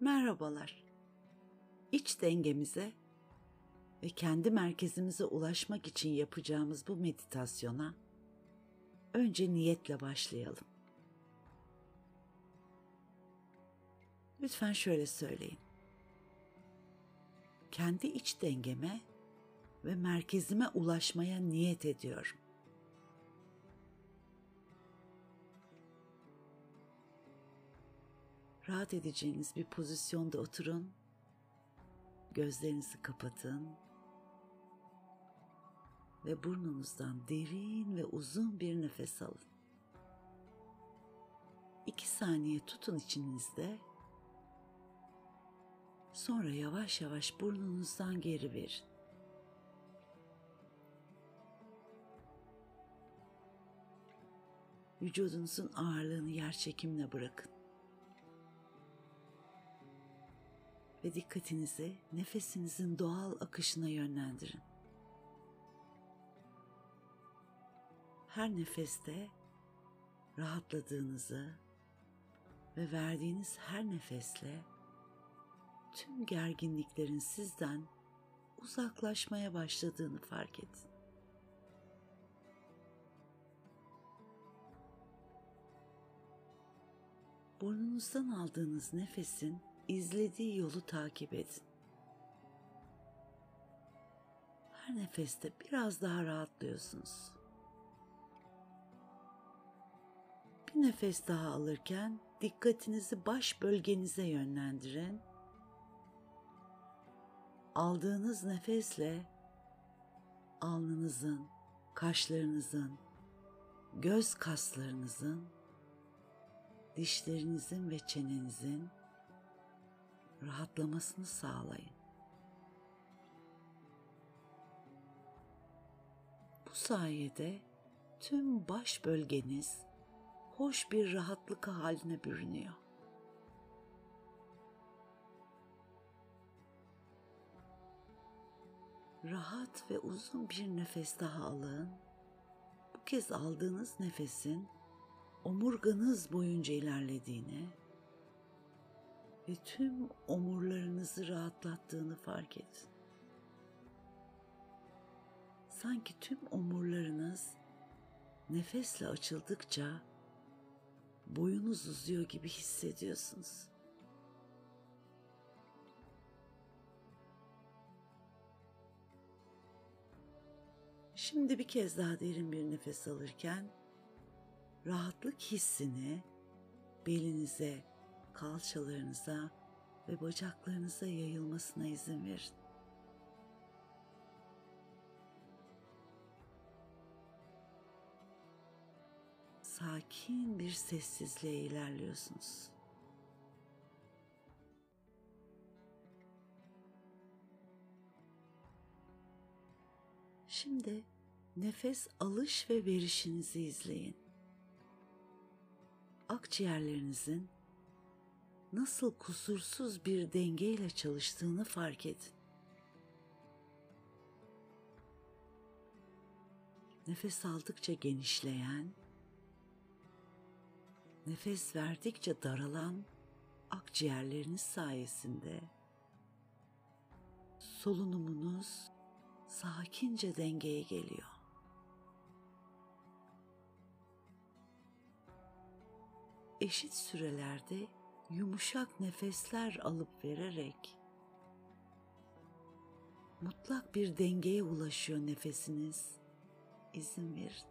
Merhabalar. İç dengemize ve kendi merkezimize ulaşmak için yapacağımız bu meditasyona önce niyetle başlayalım. Lütfen şöyle söyleyin. Kendi iç dengeme ve merkezime ulaşmaya niyet ediyorum. Rahat edeceğiniz bir pozisyonda oturun. Gözlerinizi kapatın. Ve burnunuzdan derin ve uzun bir nefes alın. İki saniye tutun içinizde. Sonra yavaş yavaş burnunuzdan geri verin. Vücudunuzun ağırlığını yer çekimle bırakın. Ve dikkatinizi nefesinizin doğal akışına yönlendirin. Her nefeste rahatladığınızı ve verdiğiniz her nefesle tüm gerginliklerin sizden uzaklaşmaya başladığını fark edin. Burnunuzdan aldığınız nefesin izlediği yolu takip edin. Her nefeste biraz daha rahatlıyorsunuz. Bir nefes daha alırken dikkatinizi baş bölgenize yönlendirin. Aldığınız nefesle alnınızın, kaşlarınızın, göz kaslarınızın, dişlerinizin ve çenenizin rahatlamasını sağlayın. Bu sayede tüm baş bölgeniz hoş bir rahatlık haline bürünüyor. Rahat ve uzun bir nefes daha alın. Bu kez aldığınız nefesin omurganız boyunca ilerlediğini ve tüm omurlarınızı rahatlattığını fark edin. Sanki tüm omurlarınız nefesle açıldıkça boyunuz uzuyor gibi hissediyorsunuz. Şimdi bir kez daha derin bir nefes alırken rahatlık hissini belinize kalçalarınıza ve bacaklarınıza yayılmasına izin verin. Sakin bir sessizliğe ilerliyorsunuz. Şimdi nefes alış ve verişinizi izleyin. Akciğerlerinizin nasıl kusursuz bir dengeyle çalıştığını fark edin. Nefes aldıkça genişleyen, nefes verdikçe daralan akciğerleriniz sayesinde solunumunuz sakince dengeye geliyor. Eşit sürelerde yumuşak nefesler alıp vererek mutlak bir dengeye ulaşıyor nefesiniz. İzin verin.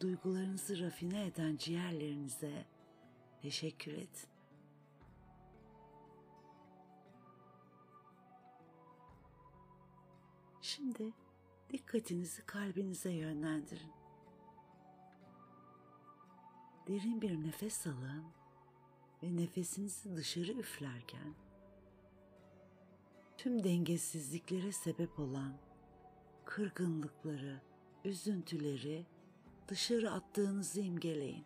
Duygularınızı rafine eden ciğerlerinize teşekkür edin. Şimdi dikkatinizi kalbinize yönlendirin. Derin bir nefes alın ve nefesinizi dışarı üflerken tüm dengesizliklere sebep olan kırgınlıkları, üzüntüleri dışarı attığınızı imgeleyin.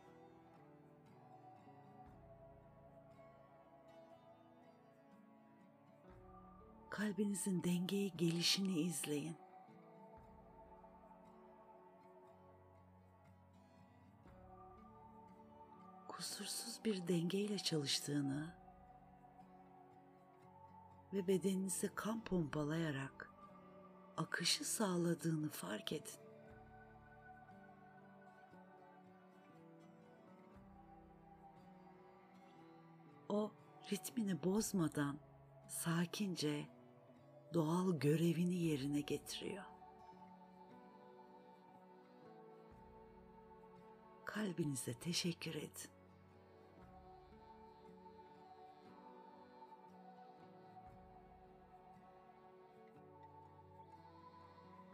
Kalbinizin dengeye gelişini izleyin. Kusursuz bir dengeyle çalıştığını ve bedeninize kan pompalayarak akışı sağladığını fark edin. O ritmini bozmadan sakince doğal görevini yerine getiriyor. Kalbinize teşekkür edin.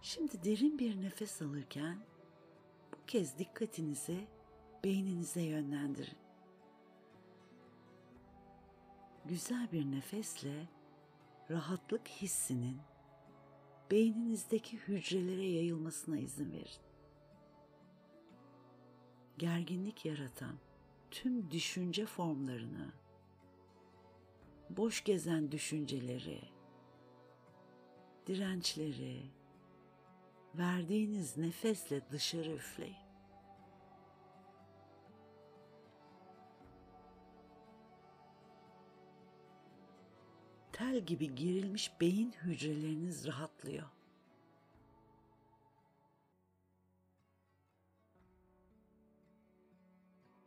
Şimdi derin bir nefes alırken bu kez dikkatinizi beyninize yönlendirin. Güzel bir nefesle rahatlık hissinin beyninizdeki hücrelere yayılmasına izin verin. Gerginlik yaratan tüm düşünce formlarını, boş gezen düşünceleri, dirençleri, verdiğiniz nefesle dışarı üfleyin. Tel gibi gerilmiş beyin hücreleriniz rahatlıyor.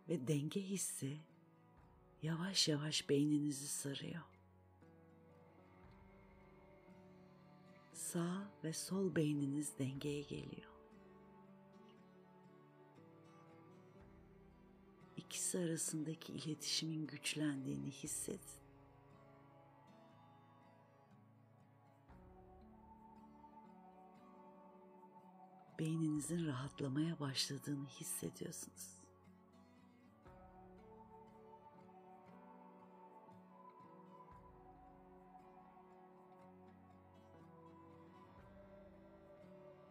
Ve denge hissi yavaş yavaş beyninizi sarıyor. Sağ ve sol beyniniz dengeye geliyor. İkisi arasındaki iletişimin güçlendiğini hissedin. Beyninizin rahatlamaya başladığını hissediyorsunuz.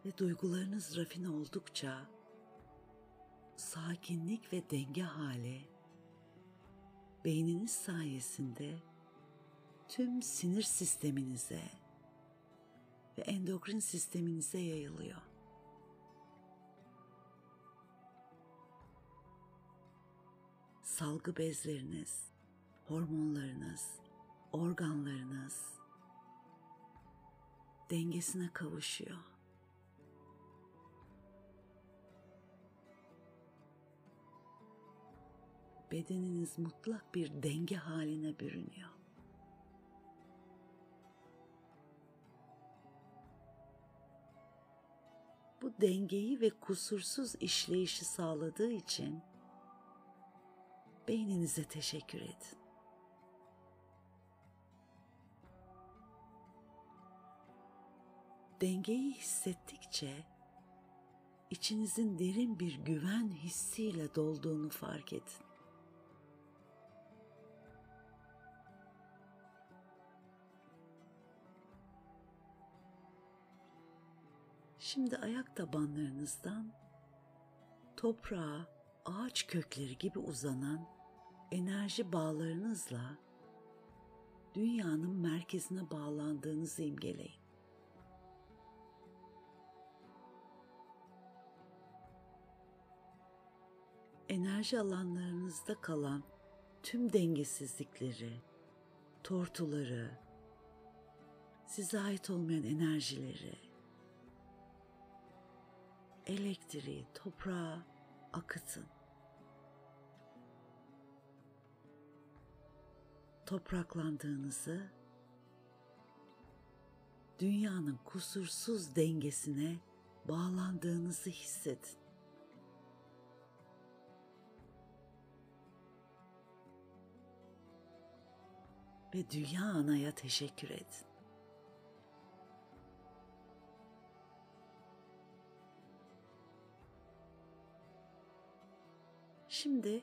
Ve duygularınız rafine oldukça sakinlik ve denge hali beyniniz sayesinde tüm sinir sisteminize ve endokrin sisteminize yayılıyor. Salgı bezleriniz, hormonlarınız, organlarınız dengesine kavuşuyor. Bedeniniz mutlak bir denge haline bürünüyor. Bu dengeyi ve kusursuz işleyişi sağladığı için beyninize teşekkür edin. Dengeyi hissettikçe içinizin derin bir güven hissiyle dolduğunu fark edin. Şimdi ayak tabanlarınızdan toprağa, ağaç kökleri gibi uzanan enerji bağlarınızla dünyanın merkezine bağlandığınızı imgeleyin. Enerji alanlarınızda kalan tüm dengesizlikleri, tortuları, size ait olmayan enerjileri, elektriği toprağa akıtın. Topraklandığınızı, dünyanın kusursuz dengesine bağlandığınızı hissedin. Ve dünya anaya teşekkür edin. Şimdi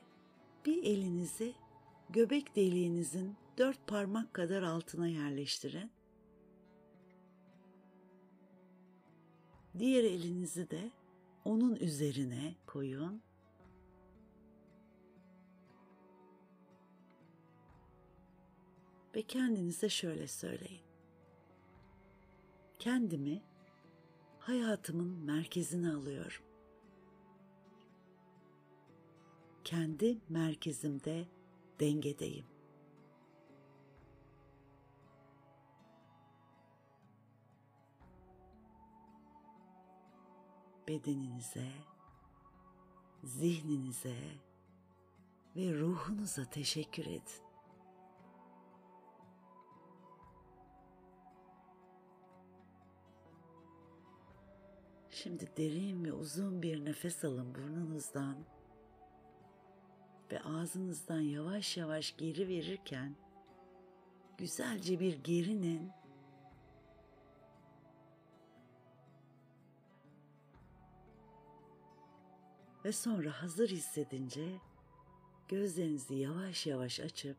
bir elinizi göbek deliğinizin dört parmak kadar altına yerleştirin. Diğer elinizi de onun üzerine koyun. Ve kendinize şöyle söyleyin. Kendimi hayatımın merkezine alıyorum. Kendi merkezimde dengedeyim. Bedeninize, zihninize ve ruhunuza teşekkür edin. Şimdi derin ve uzun bir nefes alın burnunuzdan ve ağzınızdan yavaş yavaş geri verirken güzelce bir gerinin ve sonra hazır hissedince gözlerinizi yavaş yavaş açıp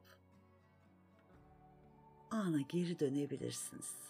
ana geri dönebilirsiniz.